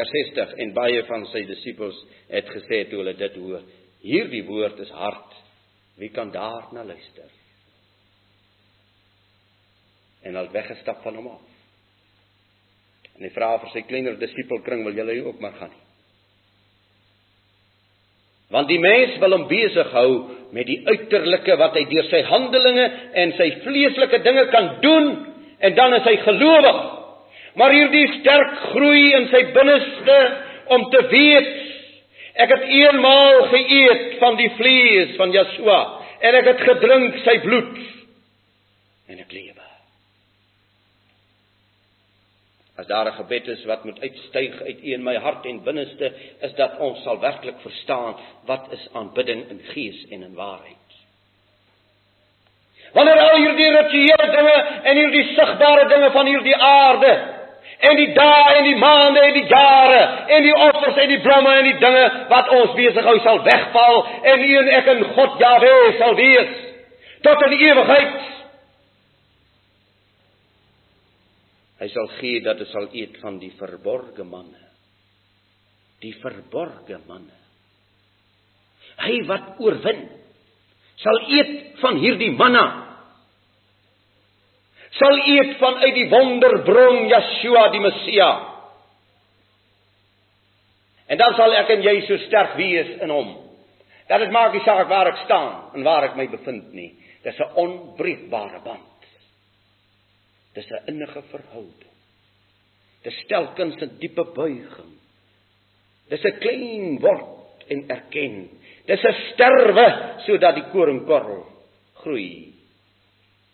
Vers 60 en baie van sy disippels het gesê toe hulle dit hoor: Hierdie woord is hard. Wie kan daarna luister? En het weggestap van hom af. En hy vra vir sy kleiner disipelkring: "Wil julle ook maar gaan?" Want die mens wil hom besig hou met die uiterlike wat hy deur sy handelinge en sy vleeslike dinge kan doen en dan is hy gelowig. Maar hierdie sterk groei in sy binneste om te weet ek het eenmaal geëet van die vlees van Yeshua en ek het gedrink sy bloed en ek lewe. As daar 'n gebed is wat moet uitstyg uit in my hart en binneste, is dat ons sal werklik verstaan wat is aanbidding in gees en in waarheid. Wanneer al hierdie rituele dinge en hierdie sigbare dinge van hierdie aarde en die dae en die maande en die jare en die offers en die blomme en die dinge wat ons besig hou sal wegval en u en ek in God Jahwe sal wees tot in ewigheid. Hy sal gee dat ons sal eet van die verborgde manne. Die verborgde manne. Hy wat oorwin sal eet van hierdie manna sal eet vanuit die wonderbron Yeshua die Messia. En dan sal ek en jy so sterk wees in hom. Dat dit maak nie saak waar ek staan en waar ek my bevind nie. Dis 'n onbreekbare band. Dis 'n innige verhouding. Dis telkens 'n diepe buiging. Dis 'n klein word en erken. Dis 'n sterwe sodat die koringkorrel groei.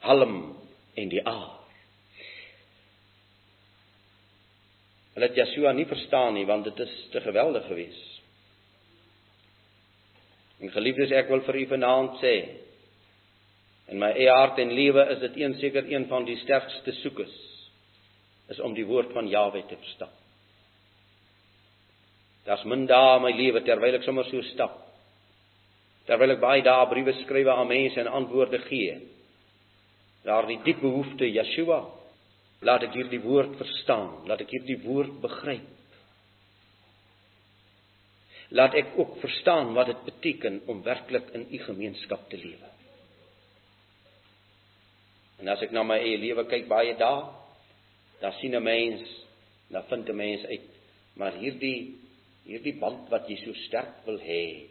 Halm en die aar. Hulle het Yeshua nie verstaan nie want dit is te geweldig geweest. En geliefdes, ek wil vir u vanaand sê in my eie hart en lewe is dit een seker een van die sterkste soekes is om die woord van Jahwe te verstaan. Daar's min dae in my lewe terwyl ek sommer so stap. Terwyl ek baie dae briewe skryf aan mense en antwoorde gee daardie diep behoefte Yeshua laat ek hierdie woord verstaan laat ek hierdie woord begryp. Laat ek ook verstaan wat dit beteken om werklik in u gemeenskap te lewe. En as ek na my eie lewe kyk baie dae dan sien 'n mens dan vind 'n mens uit maar hierdie hierdie band wat jy so sterk wil hê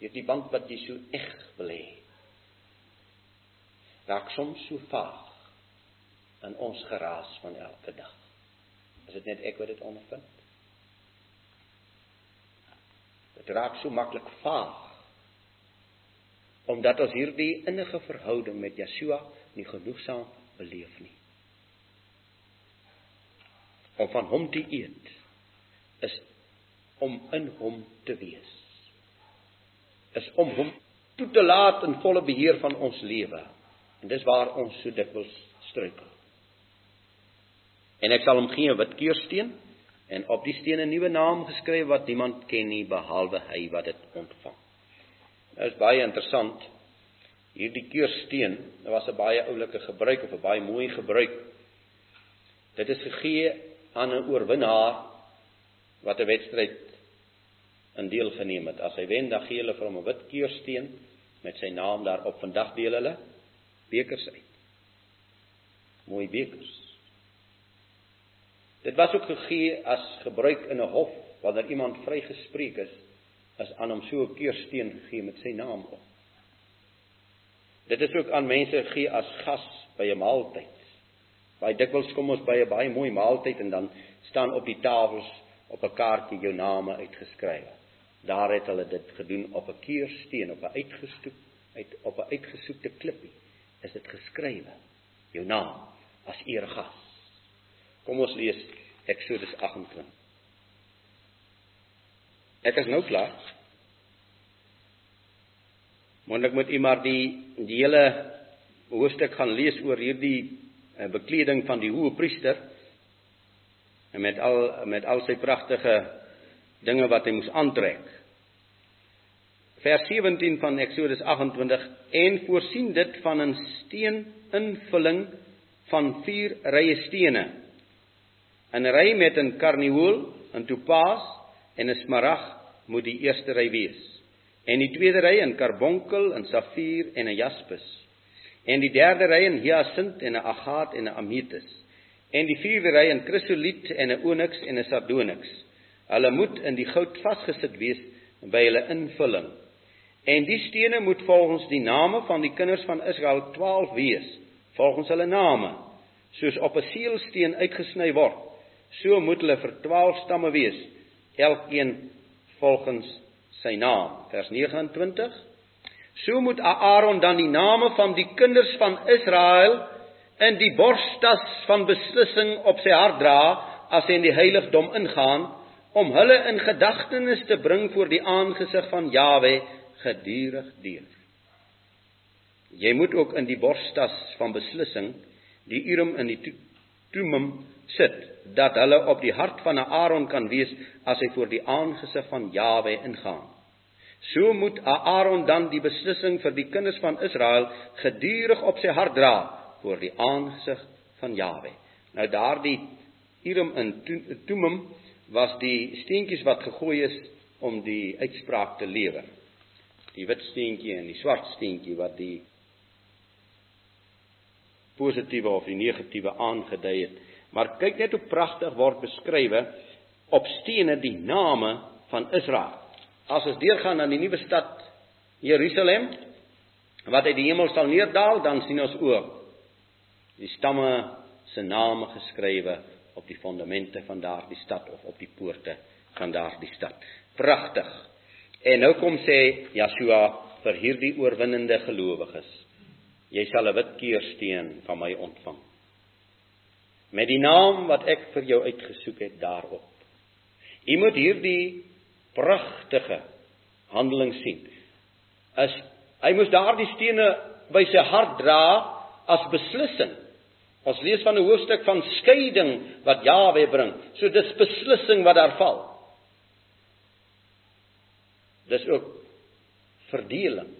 hierdie band wat jy so eg wil hê raak soms so vaag in ons geraas van elke dag. Is dit net ek wat dit ondervind? Dit raak so maklik vaag omdat ons hierdie innige verhouding met Yeshua nie genoegsaam beleef nie. Om van hom te eet is om in hom te wees. Is om hom toe te laat in volle beheer van ons lewe. En dis waar ons so dikwels struikel. En ek sal hom gee 'n wit keursteen en op die steen 'n nuwe naam geskryf wat niemand ken nie behalwe hy wat dit ontvang. Nou is baie interessant. Hierdie keursteen, dit was 'n baie oulike gebruik of 'n baie mooi gebruik. Dit is gegee aan 'n oorwinnaar wat 'n wedstryd in deel geneem het. As hy wen, dan gee hulle vir hom 'n wit keursteen met sy naam daarop. Vandag deel hulle bekers uit. Mooi bekers. Dit was ook gegee as gebruik in 'n hof wanneer iemand vrygespreek is, as aan hom so 'n keursteen gegee met sy naam op. Dit is ook aan mense gegee as gas by 'n maaltyd. Baie dikwels kom ons by 'n baie mooi maaltyd en dan staan op die tafels op 'n kaartjie jou name uitgeskryf. Daar het hulle dit gedoen op 'n keursteen op 'n uitgestoep uit op 'n uitgesoekte klippie is dit geskrywe jou naam as eregas. Kom ons lees Eksodus 28. Ek is nou klaar. Mondelik moet u maar die die hele hoofstuk gaan lees oor hierdie uh, bekleding van die hoë priester en met al met al sy pragtige dinge wat hy moes aantrek vers 17 van Eksodus 28 en voorsien dit van 'n steen invulling van vier rye stene 'n ry met 'n karnieul, 'n topaas en 'n smarag moet die eerste ry wees. En die tweede ry in karbonkel, 'n safier en 'n jaspis. En die derde ry in hyasint en 'n agaat en 'n ametis. En die vierde ry in krisoliet en 'n onyx en 'n sardonyx. Hulle moet in die goud vasgesit wees by hulle invulling. En die stene moet volgens die name van die kinders van Israel 12 wees, volgens hulle name, soos op 'n seelsteen uitgesny word. So moet hulle vir 12 stamme wees, elkeen volgens sy naam. Vers 29. So moet Aaron dan die name van die kinders van Israel in die borstas van beslissing op sy hart dra as hy in die heiligdom ingaan om hulle in gedagtenis te bring voor die aangesig van Jawe gedurig deur. Jy moet ook in die borstas van beslissing die Urim in die Tumim sit dat hulle op die hart van Aaron kan wees as hy voor die aangesig van Jawe ingaan. So moet Aaron dan die beslissing vir die kinders van Israel gedurig op sy hart dra voor die aangesig van Jawe. Nou daardie Urim in Tumim was die steentjies wat gegooi is om die uitspraak te lewer die wit steentjie en die swart steentjie wat die positiewe of die negatiewe aangedui het. Maar kyk net hoe pragtig word beskrywe op stene die name van Israel. As ons deurgaan na die nuwe stad Jerusalem wat uit die hemel sal neerdal, dan sien ons ook die stamme se name geskrywe op die fondamente van daardie stad of op die poorte van daardie stad. Pragtig. En nou kom sê Joshua vir hierdie oorwinnende gelowiges: Jy sal 'n wit keursteen van my ontvang. Met die naam wat ek vir jou uitgesoek het daarop. Jy moet hierdie pragtige handeling sien. As hy moes daardie stene by sy hart dra as beslissing. Ons lees van 'n hoofstuk van skeiding wat Jawe bring. So dis beslissing wat daar val. Dis ook verdeling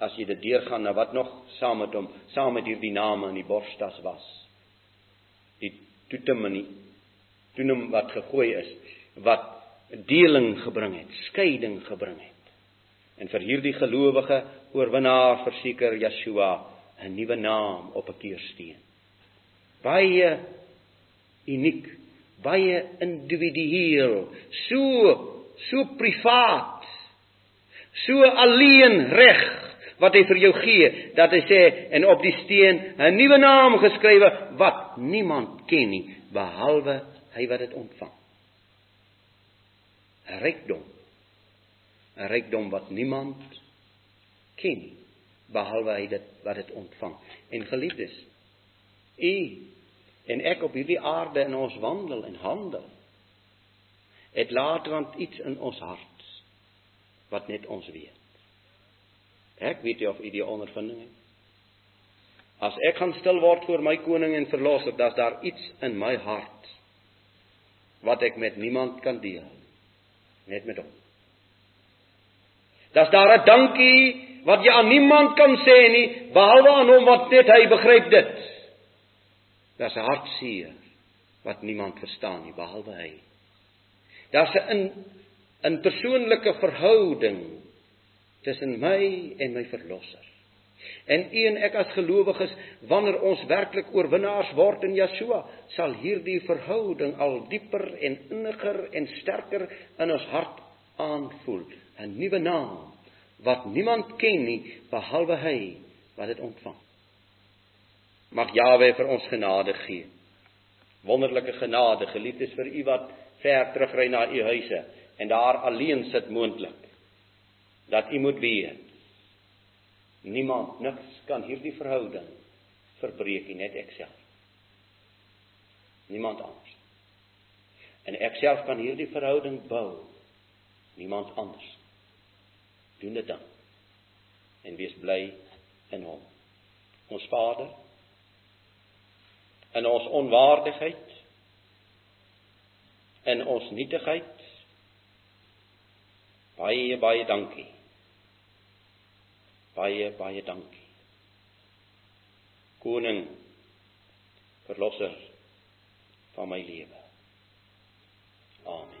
as jy dit deurgaan na wat nog saam met hom, saam met hierdie name in die borstas was. Die toetemini, toenem wat gegooi is, wat deling gebring het, skeiding gebring het. En vir hierdie gelowige oorwinnaar verseker Yeshua 'n nuwe naam op 'n keursteen. Baie uniek, baie individueel, so so privaat so alleen reg wat hy vir jou gee dat hy sê en op die steen 'n nuwe naam geskrywe wat niemand ken nie behalwe hy wat dit ontvang. 'n Rykdom. 'n Rykdom wat niemand ken nie behalwe hy dit wat dit ontvang. En geliefdes, u en ek op hierdie aarde in ons wandel en handel het laat want iets in ons hart wat net ons weet. Ek weet nie of u die ondervinding het. As ek gaan stil word voor my koning en verlosser, dan is daar iets in my hart wat ek met niemand kan deel, net met hom. Daar's daar 'n dankie wat jy aan niemand kan sê nie behalwe aan hom wat net hy begryp dit. Daar's 'n hartseer wat niemand verstaan nie behalwe hy. Daar's 'n 'n persoonlike verhouding tussen my en my verlosser. En u en ek as gelowiges, wanneer ons werklik oorwinnaars word in Yeshua, sal hierdie verhouding al dieper en inniger en sterker in ons hart aanvoel. 'n Nuwe naam wat niemand ken nie behalwe hy wat dit ontvang. Mag Jawe vir ons genade gee. Wonderlike genade, geliefdes vir u wat ver terugry na u huise en daar alleen sit moontlik dat u moet weet niemand niks kan hierdie verhouding verbreek nie net ek self. Niemand anders. En ek self kan hierdie verhouding bou niemand anders. Doen dit dan. En wees bly in hom. Ons Vader in ons onwaardigheid in ons nietigheid Baie baie dankie. Baie baie dankie. Koning verlosser van my lewe. Amen.